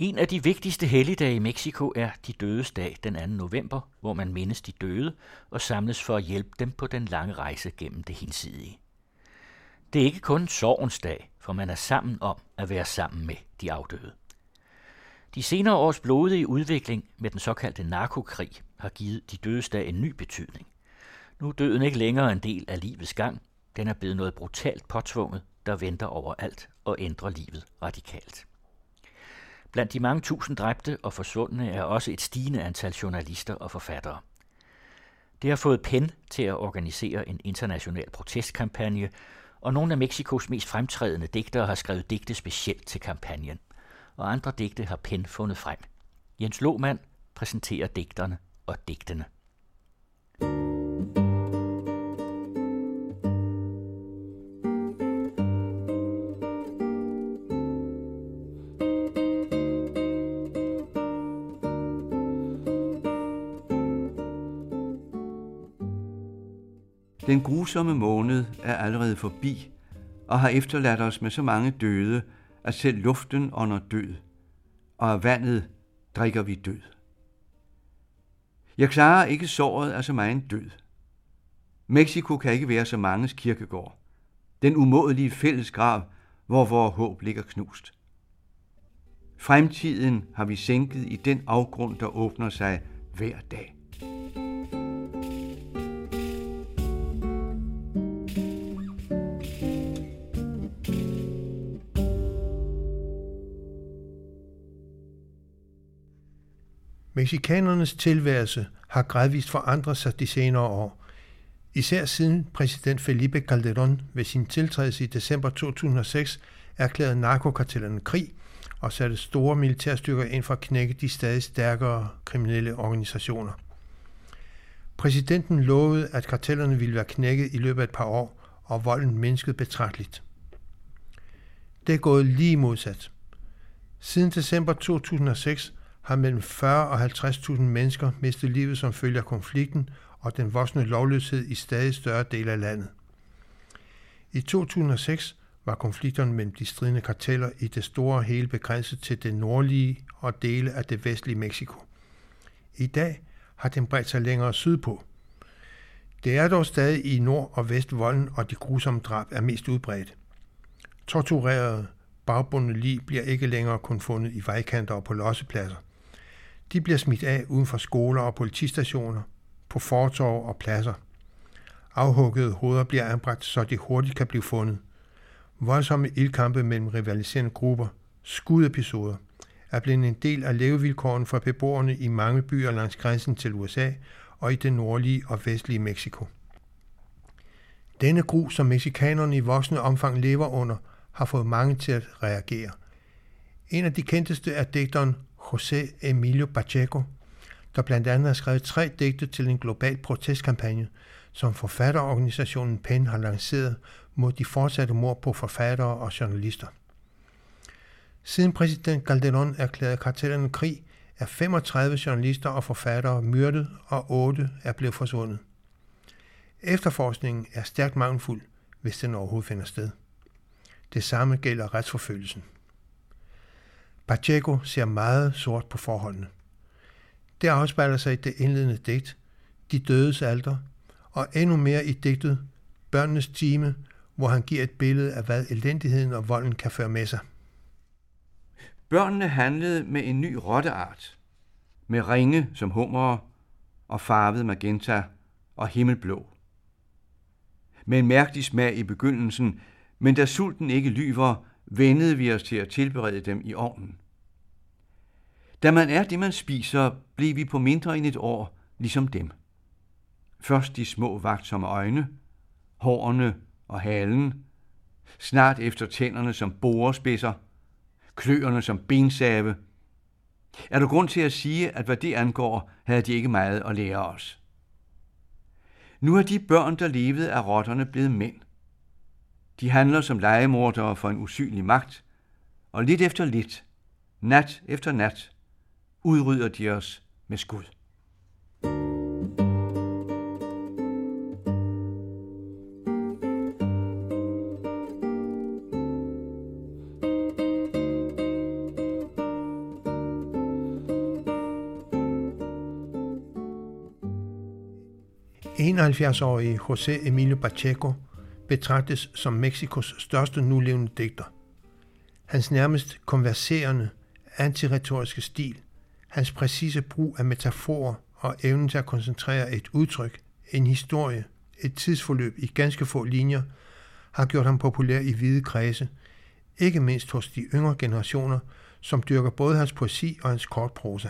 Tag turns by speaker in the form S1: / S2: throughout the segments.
S1: En af de vigtigste helligdage i Mexico er de dødes dag den 2. november, hvor man mindes de døde og samles for at hjælpe dem på den lange rejse gennem det hinsidige. Det er ikke kun sorgens dag, for man er sammen om at være sammen med de afdøde. De senere års blodige udvikling med den såkaldte narkokrig har givet de dødes dag en ny betydning. Nu er døden ikke længere en del af livets gang. Den er blevet noget brutalt påtvunget, der venter over alt og ændrer livet radikalt. Blandt de mange tusind dræbte og forsvundne er også et stigende antal journalister og forfattere. Det har fået PEN til at organisere en international protestkampagne, og nogle af Mexikos mest fremtrædende digtere har skrevet digte specielt til kampagnen, og andre digte har PEN fundet frem. Jens Lohmann præsenterer digterne og digtene.
S2: Den grusomme måned er allerede forbi og har efterladt os med så mange døde, at selv luften ånder død, og af vandet drikker vi død. Jeg klarer ikke såret af så meget død. Mexico kan ikke være så manges kirkegård. Den umådelige fælles grav, hvor vores håb ligger knust. Fremtiden har vi sænket i den afgrund, der åbner sig hver dag.
S3: Mexikanernes tilværelse har gradvist forandret sig de senere år. Især siden præsident Felipe Calderón ved sin tiltrædelse i december 2006 erklærede narkokartellerne krig og satte store militærstyrker ind for at knække de stadig stærkere kriminelle organisationer. Præsidenten lovede, at kartellerne ville være knækket i løbet af et par år, og volden mindskede betragteligt. Det er gået lige modsat. Siden december 2006 har mellem 40 og 50.000 mennesker mistet livet som følge af konflikten og den voksne lovløshed i stadig større dele af landet. I 2006 var konflikterne mellem de stridende karteller i det store hele begrænset til det nordlige og dele af det vestlige Mexico. I dag har den bredt sig længere sydpå. Det er dog stadig i nord og vest volden og de grusomme drab er mest udbredt. Torturerede, bagbundne lig bliver ikke længere kun fundet i vejkanter og på lossepladser. De bliver smidt af uden for skoler og politistationer, på fortorv og pladser. Afhuggede hoveder bliver anbragt, så de hurtigt kan blive fundet. Voldsomme ildkampe mellem rivaliserende grupper, skudepisoder, er blevet en del af levevilkårene for beboerne i mange byer langs grænsen til USA og i det nordlige og vestlige Mexico. Denne gru, som mexikanerne i voksende omfang lever under, har fået mange til at reagere. En af de kendteste er digteren José Emilio Pacheco, der blandt andet har skrevet tre digte til en global protestkampagne, som forfatterorganisationen PEN har lanceret mod de fortsatte mord på forfattere og journalister. Siden præsident Calderón erklærede kartellerne krig, er 35 journalister og forfattere myrdet, og 8 er blevet forsvundet. Efterforskningen er stærkt mangelfuld, hvis den overhovedet finder sted. Det samme gælder retsforfølgelsen. Pacheco ser meget sort på forholdene. Det afspejler sig i det indledende digt, De dødes alder, og endnu mere i digtet Børnenes time, hvor han giver et billede af, hvad elendigheden og volden kan føre med sig.
S2: Børnene handlede med en ny rotteart, med ringe som hummer og farvet magenta og himmelblå. Med en mærkelig smag i begyndelsen, men da sulten ikke lyver, vendede vi os til at tilberede dem i ovnen. Da man er det, man spiser, blev vi på mindre end et år ligesom dem. Først de små vagtsomme øjne, hårene og halen, snart efter tænderne som borespidser, kløerne som bensave. Er der grund til at sige, at hvad det angår, havde de ikke meget at lære os. Nu er de børn, der levede af rotterne, blevet mænd. De handler som legemordere for en usynlig magt, og lidt efter lidt, nat efter nat, udrydder de os med skud.
S3: 71-årige José Emilio Pacheco betragtes som Mexikos største nulevende digter. Hans nærmest konverserende, antiretoriske stil – hans præcise brug af metaforer og evnen til at koncentrere et udtryk, en historie, et tidsforløb i ganske få linjer, har gjort ham populær i hvide kredse, ikke mindst hos de yngre generationer, som dyrker både hans poesi og hans kortprosa.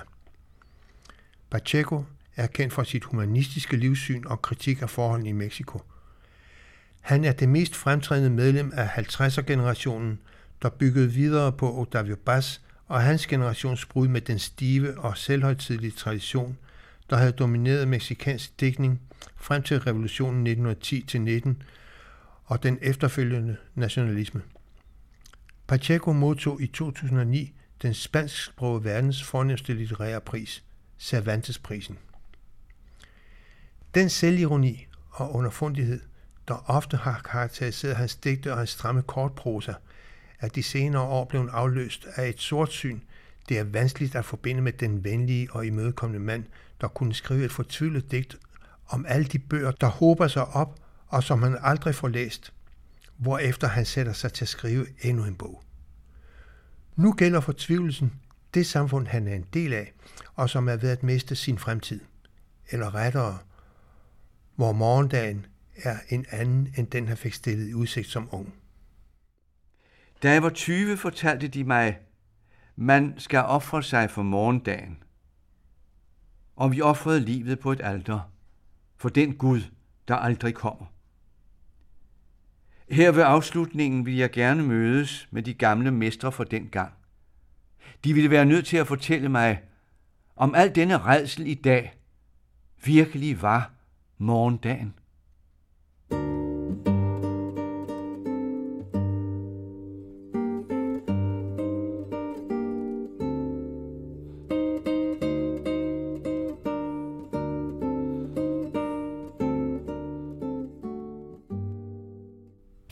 S3: Pacheco er kendt for sit humanistiske livssyn og kritik af forholdene i Mexico. Han er det mest fremtrædende medlem af 50'er-generationen, der byggede videre på Octavio Paz og hans generations brud med den stive og selvhøjtidlige tradition, der havde domineret meksikansk dækning frem til revolutionen 1910-19 og den efterfølgende nationalisme. Pacheco modtog i 2009 den spansksprogede verdens fornemmeste litterære pris, Cervantesprisen. Den selvironi og underfundighed, der ofte har karakteriseret hans digte og hans stramme kortprosa, er de senere år blevet afløst af et sortsyn, det er vanskeligt at forbinde med den venlige og imødekommende mand, der kunne skrive et fortvivlet digt om alle de bøger, der håber sig op, og som han aldrig får læst, hvorefter han sætter sig til at skrive endnu en bog. Nu gælder fortvivlelsen det samfund, han er en del af, og som er ved at miste sin fremtid. Eller rettere, hvor morgendagen er en anden end den, han fik stillet i udsigt som ung.
S2: Da jeg var 20, fortalte de mig, man skal ofre sig for morgendagen. Og vi ofrede livet på et alter for den Gud, der aldrig kommer. Her ved afslutningen vil jeg gerne mødes med de gamle mestre for den gang. De ville være nødt til at fortælle mig, om al denne redsel i dag virkelig var morgendagen.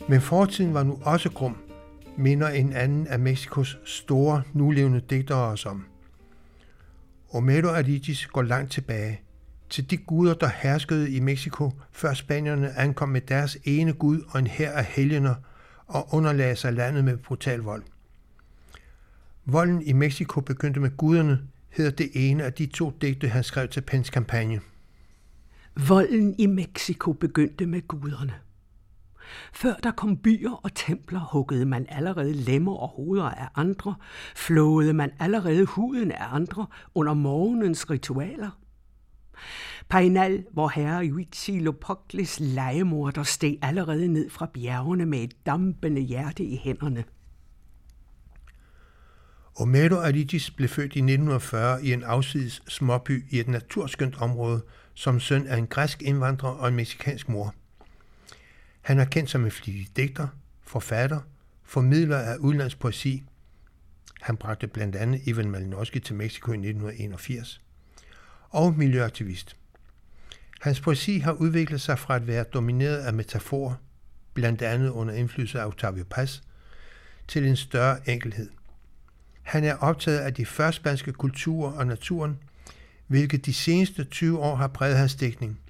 S3: Men fortiden var nu også grum, minder en anden af Mexikos store, nulevende digtere os om. Homero Aridis går langt tilbage, til de guder, der herskede i Mexico, før spanierne ankom med deres ene gud og en hær af helgener og underlagde sig landet med brutal vold. Volden i Mexico begyndte med guderne, hedder det ene af de to digte, han skrev til Pens kampagne.
S4: Volden i Mexico begyndte med guderne. Før der kom byer og templer, huggede man allerede lemmer og hoveder af andre, flåede man allerede huden af andre under morgenens ritualer. Painal, hvor herre Huitzilopochtlis legemorder steg allerede ned fra bjergene med et dampende hjerte i hænderne.
S3: Homero Aridis blev født i 1940 i en afsides småby i et naturskønt område som søn af en græsk indvandrer og en meksikansk mor. Han er kendt som en flittig digter, forfatter, formidler af udenlandsk poesi. Han bragte blandt andet Ivan Malinowski til Mexico i 1981. Og miljøaktivist. Hans poesi har udviklet sig fra at være domineret af metaforer, blandt andet under indflydelse af Octavio Paz, til en større enkelhed. Han er optaget af de førspanske kulturer og naturen, hvilket de seneste 20 år har præget hans dækning –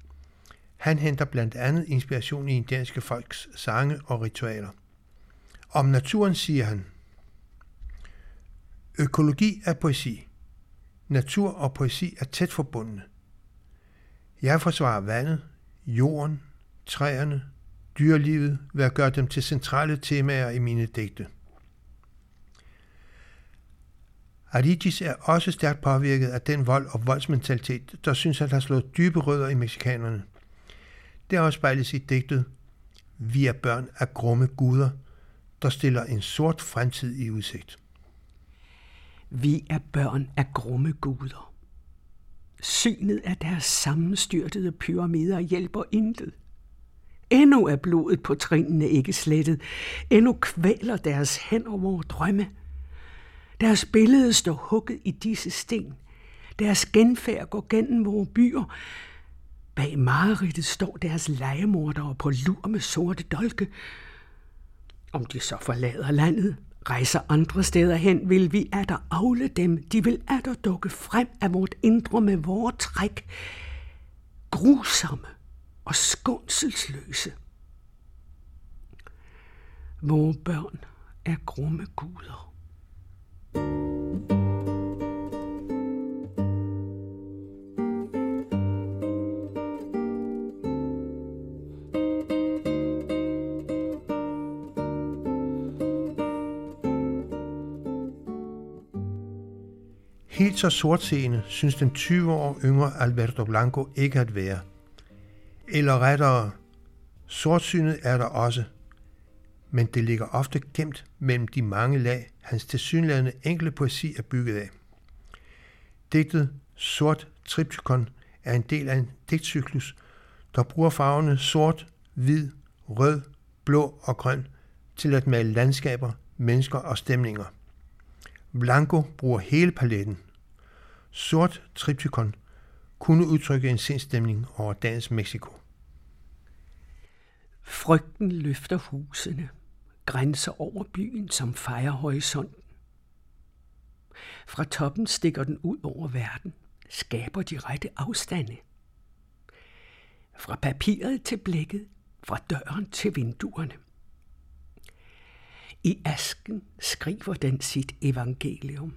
S3: han henter blandt andet inspiration i indianske folks sange og ritualer. Om naturen siger han, Økologi er poesi. Natur og poesi er tæt forbundne. Jeg forsvarer vandet, jorden, træerne, dyrelivet ved at gøre dem til centrale temaer i mine digte. Aridis er også stærkt påvirket af den vold og voldsmentalitet, der synes at have slået dybe rødder i mexikanerne – det afspejles i digtet Vi er børn af grumme guder, der stiller en sort fremtid i udsigt.
S4: Vi er børn af grumme guder. Synet af deres sammenstyrtede pyramider hjælper intet. Endnu er blodet på trinene ikke slettet. Endnu kvæler deres hænder vores drømme. Deres billede står hugget i disse sten. Deres genfærd går gennem vores byer. Bag mareridtet står deres legemordere på lur med sorte dolke. Om de så forlader landet, rejser andre steder hen, vil vi der afle dem. De vil der dukke frem af vort indre med vores træk. Grusomme og skånselsløse. Vore børn er grumme guder.
S3: Helt så sortseende synes den 20 år yngre Alberto Blanco ikke at være. Eller rettere, sortsynet er der også, men det ligger ofte gemt mellem de mange lag, hans tilsyneladende enkle poesi er bygget af. Digtet Sort Triptykon er en del af en digtcyklus, der bruger farverne sort, hvid, rød, blå og grøn til at male landskaber, mennesker og stemninger. Blanco bruger hele paletten. Sort Triptykon kunne udtrykke en sindstemning over dagens Mexico.
S4: Frygten løfter husene, grænser over byen som fejrer horisonten. Fra toppen stikker den ud over verden, skaber de rette afstande. Fra papiret til blækket, fra døren til vinduerne. I asken skriver den sit evangelium.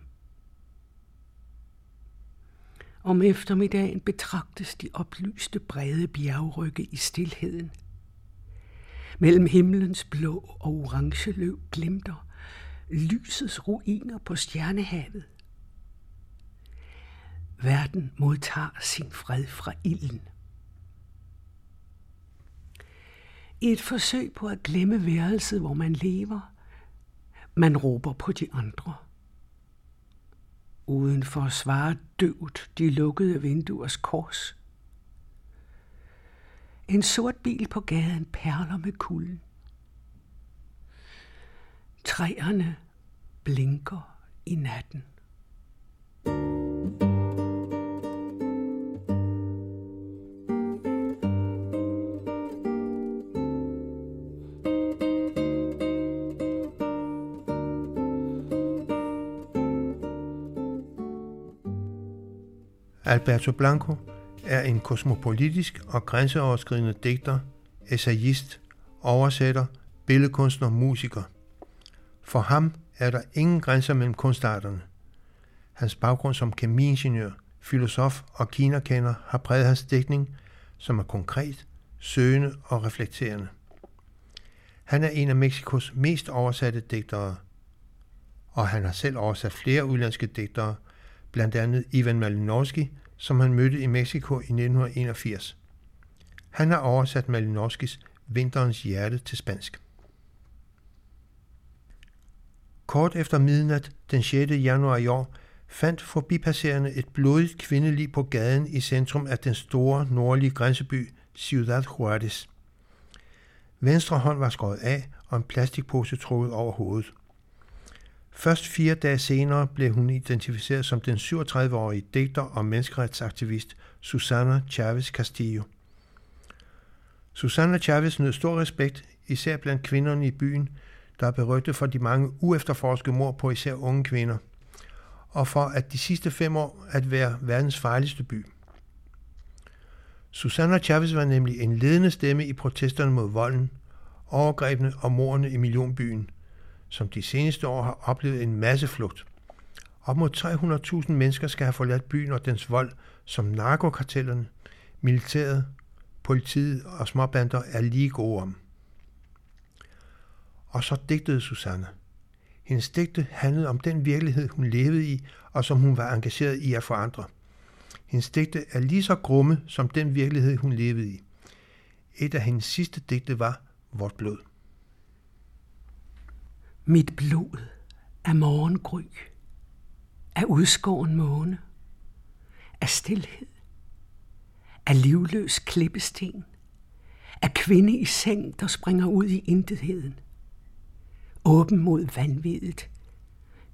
S4: Om eftermiddagen betragtes de oplyste brede bjergrygge i stilheden. Mellem himlens blå og orange løv glimter lysets ruiner på stjernehavet. Verden modtager sin fred fra ilden. I et forsøg på at glemme værelset, hvor man lever, man råber på de andre. Udenfor svarer døvt de lukkede vinduers kors. En sort bil på gaden perler med kulden. Træerne blinker i natten.
S3: Alberto Blanco er en kosmopolitisk og grænseoverskridende digter, essayist, oversætter, billedkunstner, og musiker. For ham er der ingen grænser mellem kunstarterne. Hans baggrund som kemiingeniør, filosof og kinakender har præget hans dækning, som er konkret, søgende og reflekterende. Han er en af Mexikos mest oversatte digtere, og han har selv oversat flere udlandske digtere, blandt andet Ivan Malinowski, som han mødte i Mexico i 1981. Han har oversat Malinowskis Vinterens hjerte til spansk. Kort efter midnat den 6. januar i år fandt forbipasserende et blodigt kvindelig på gaden i centrum af den store nordlige grænseby Ciudad Juárez. Venstre hånd var skåret af og en plastikpose trukket over hovedet. Først fire dage senere blev hun identificeret som den 37-årige digter og menneskeretsaktivist Susana Chavez Castillo. Susana Chavez nød stor respekt, især blandt kvinderne i byen, der er berygtet for de mange uefterforskede mord på især unge kvinder, og for at de sidste fem år at være verdens farligste by. Susana Chavez var nemlig en ledende stemme i protesterne mod volden, overgrebene og mordene i millionbyen – som de seneste år har oplevet en masse flugt. Op mod 300.000 mennesker skal have forladt byen og dens vold, som narkokartellerne, militæret, politiet og småbander er lige gode om. Og så digtede Susanne. Hendes digte handlede om den virkelighed, hun levede i, og som hun var engageret i at forandre. Hendes digte er lige så grumme som den virkelighed, hun levede i. Et af hendes sidste digte var Vort blod.
S4: Mit blod er morgengry, af udskåren måne, af stillhed, af livløs klippesten, af kvinde i seng, der springer ud i intetheden, åben mod vanvittigt,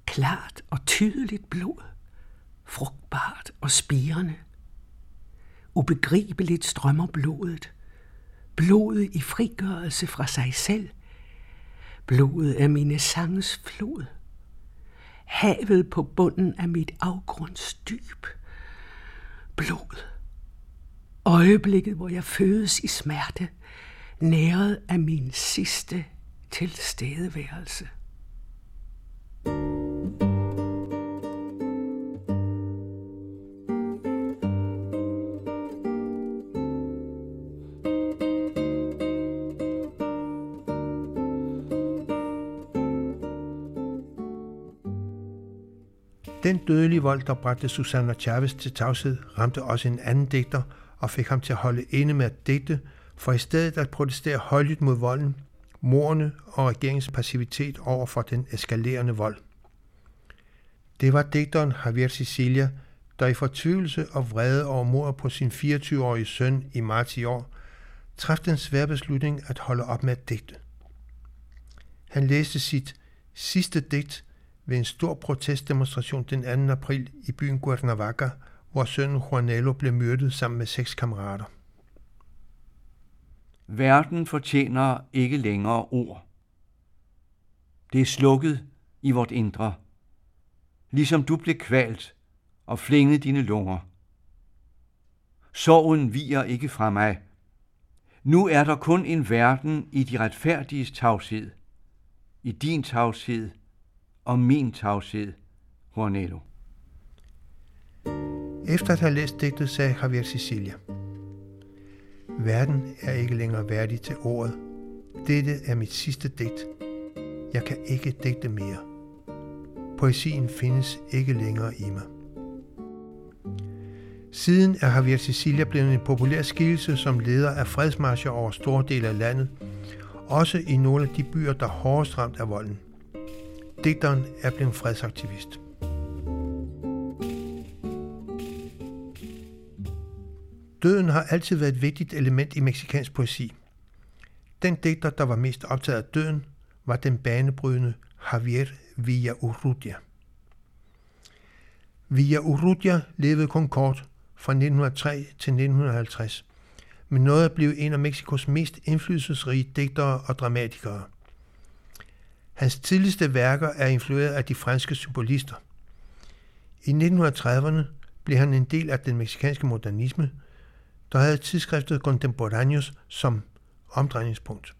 S4: klart og tydeligt blod, frugtbart og spirende. Ubegribeligt strømmer blodet, blodet i frigørelse fra sig selv, Blodet er mine sanges flod. Havet på bunden af mit afgrundsdyb. Blod Øjeblikket, hvor jeg fødes i smerte, næret af min sidste tilstedeværelse.
S3: Den dødelige vold, der bragte Susana Chavez til tavshed, ramte også en anden digter og fik ham til at holde inde med at digte, for i stedet at protestere højlydt mod volden, morerne og regeringens passivitet over for den eskalerende vold. Det var digteren Javier Sicilia, der i fortvivlelse og vrede over mordet på sin 24-årige søn i marts i år, træffede den svære beslutning at holde op med at digte. Han læste sit sidste digt ved en stor protestdemonstration den 2. april i byen Cuernavaca, hvor sønnen Juanelo blev myrdet sammen med seks kammerater.
S2: Verden fortjener ikke længere ord. Det er slukket i vort indre, ligesom du blev kvalt og flænget dine lunger. Sorgen viger ikke fra mig. Nu er der kun en verden i de retfærdiges tavshed, i din tavshed og min tavshed, Juanelo.
S3: Efter at have læst digtet, sagde Javier Sicilia, Verden er ikke længere værdig til ordet. Dette er mit sidste digt. Jeg kan ikke digte mere. Poesien findes ikke længere i mig. Siden er Javier Sicilia blevet en populær skikkelse som leder af fredsmarscher over store dele af landet, også i nogle af de byer, der hårdest ramt af volden. Digteren er blevet fredsaktivist. Døden har altid været et vigtigt element i meksikansk poesi. Den digter, der var mest optaget af døden, var den banebrydende Javier Villaurrutia. Villaurrutia levede kun kort, fra 1903 til 1950, men nåede at blive en af Mexikos mest indflydelsesrige digtere og dramatikere. Hans tidligste værker er influeret af de franske symbolister. I 1930'erne blev han en del af den meksikanske modernisme, der havde tidsskriftet Contemporáneos som omdrejningspunkt.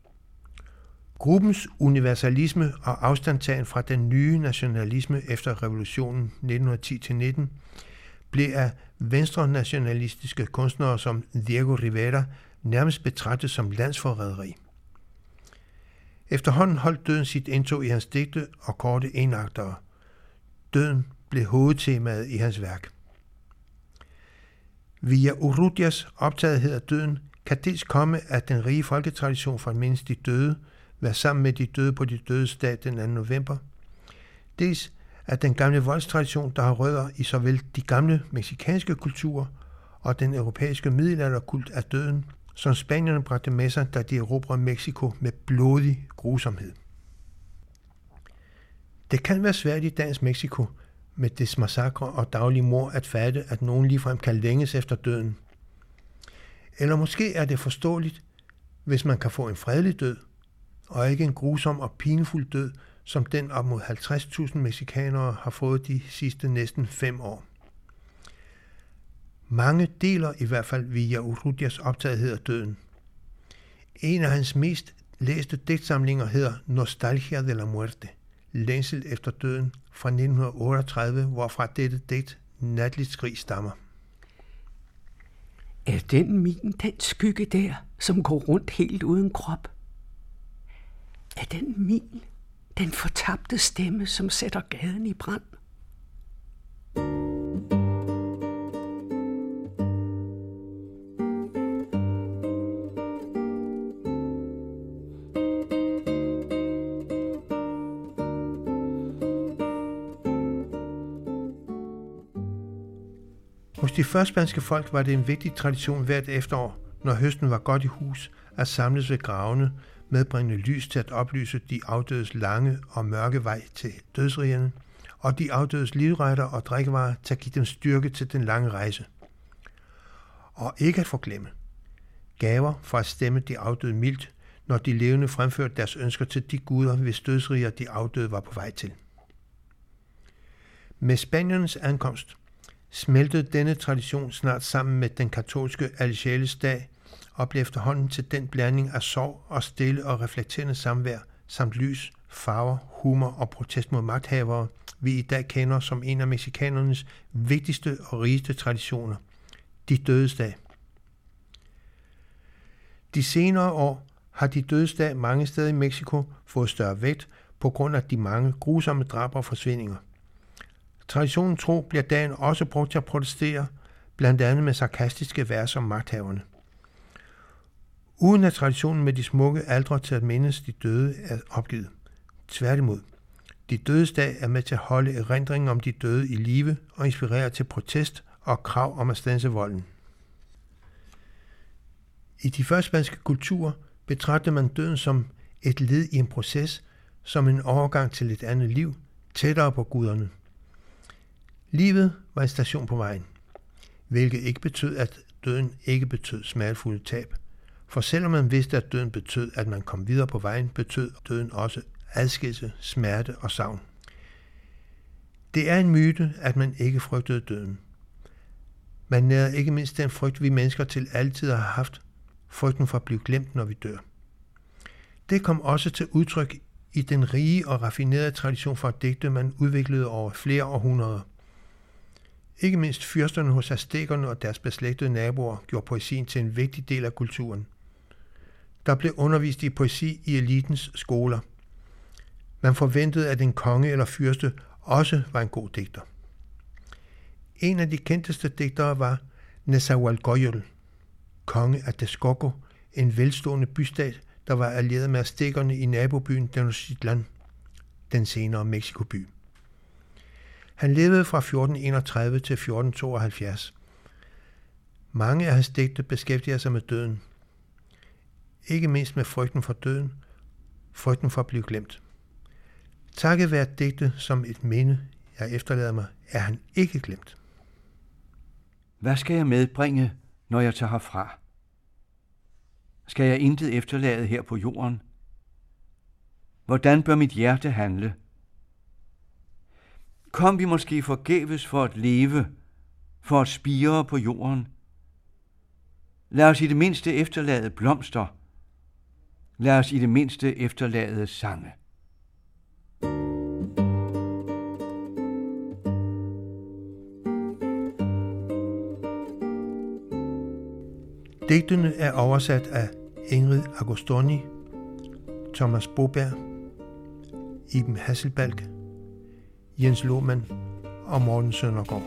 S3: Gruppens universalisme og afstandtagen fra den nye nationalisme efter revolutionen 1910-19 blev af venstre nationalistiske kunstnere som Diego Rivera nærmest betragtet som landsforræderi. Efterhånden holdt døden sit indtog i hans digte og korte enagtere. Døden blev hovedtemaet i hans værk. Via Urutias optagethed af døden kan dels komme af den rige folketradition for at de døde, være sammen med de døde på de døde dag den 2. november, dels af den gamle voldstradition, der har rødder i såvel de gamle meksikanske kulturer og den europæiske middelalderkult af døden, som spanierne bragte med sig, da de erobrede Mexico med blodig grusomhed. Det kan være svært i dagens Mexico med dets massakre og daglige mor at fatte, at nogen ligefrem kan længes efter døden. Eller måske er det forståeligt, hvis man kan få en fredelig død, og ikke en grusom og pinefuld død, som den op mod 50.000 mexikanere har fået de sidste næsten fem år. Mange deler i hvert fald via Urrutias optagethed af døden. En af hans mest læste digtsamlinger hedder Nostalgia de la Muerte, længsel efter døden fra 1938, hvorfra dette digt Natligt skrig stammer.
S4: Er den min, den skygge der, som går rundt helt uden krop? Er den min, den fortabte stemme, som sætter gaden i brand?
S3: Hos de førspanske folk var det en vigtig tradition hvert efterår, når høsten var godt i hus, at samles ved gravene, medbringende lys til at oplyse de afdødes lange og mørke vej til dødsrigerne, og de afdødes livretter og drikkevarer til at give dem styrke til den lange rejse. Og ikke at forglemme. Gaver for at stemme de afdøde mildt, når de levende fremførte deres ønsker til de guder, hvis dødsriger de afdøde var på vej til. Med Spaniernes ankomst smeltede denne tradition snart sammen med den katolske Alsjæles dag og blev efterhånden til den blanding af sorg og stille og reflekterende samvær, samt lys, farver, humor og protest mod magthavere, vi i dag kender som en af mexikanernes vigtigste og rigeste traditioner, de dødes dag. De senere år har de dødes dag mange steder i Mexico fået større vægt på grund af de mange grusomme drab og forsvindinger. Traditionen tro bliver dagen også brugt til at protestere, blandt andet med sarkastiske vers om magthaverne. Uden at traditionen med de smukke aldre til at mindes de døde er opgivet. Tværtimod. De dødes dag er med til at holde erindringen om de døde i live og inspirere til protest og krav om at stanse volden. I de første spanske kulturer betragtede man døden som et led i en proces, som en overgang til et andet liv, tættere på guderne. Livet var en station på vejen, hvilket ikke betød, at døden ikke betød smertefulde tab. For selvom man vidste, at døden betød, at man kom videre på vejen, betød døden også adskillelse, smerte og savn. Det er en myte, at man ikke frygtede døden. Man nærede ikke mindst den frygt, vi mennesker til altid har haft, frygten for at blive glemt, når vi dør. Det kom også til udtryk i den rige og raffinerede tradition for digte, man udviklede over flere århundreder. Ikke mindst fyrsterne hos aztekerne og deres beslægtede naboer gjorde poesien til en vigtig del af kulturen. Der blev undervist i poesi i elitens skoler. Man forventede, at en konge eller fyrste også var en god digter. En af de kendteste digtere var Nezahualcóyotl, konge af Texcoco, en velstående bystat, der var allieret med aztekerne i nabobyen Tenochtitlan, den senere Mexico-by. Han levede fra 1431 til 1472. Mange af hans digte beskæftiger sig med døden. Ikke mindst med frygten for døden, frygten for at blive glemt. Takket være digte som et minde, jeg efterlader mig, er han ikke glemt.
S2: Hvad skal jeg medbringe, når jeg tager herfra? Skal jeg intet efterlade her på jorden? Hvordan bør mit hjerte handle? Kom vi måske forgæves for at leve, for at spire på jorden? Lad os i det mindste efterlade blomster. Lad os i det mindste efterlade sange.
S3: Digtene er oversat af Ingrid Agostoni, Thomas Boberg, Iben Hasselbalg, Jens Lohmann og Morten Søndergaard.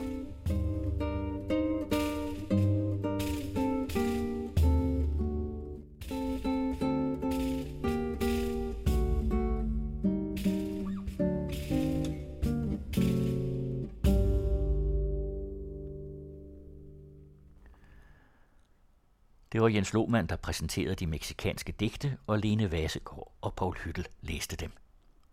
S1: Det var Jens Lohmann, der præsenterede de meksikanske digte, og Lene Vasegaard og Paul Hyttel læste dem.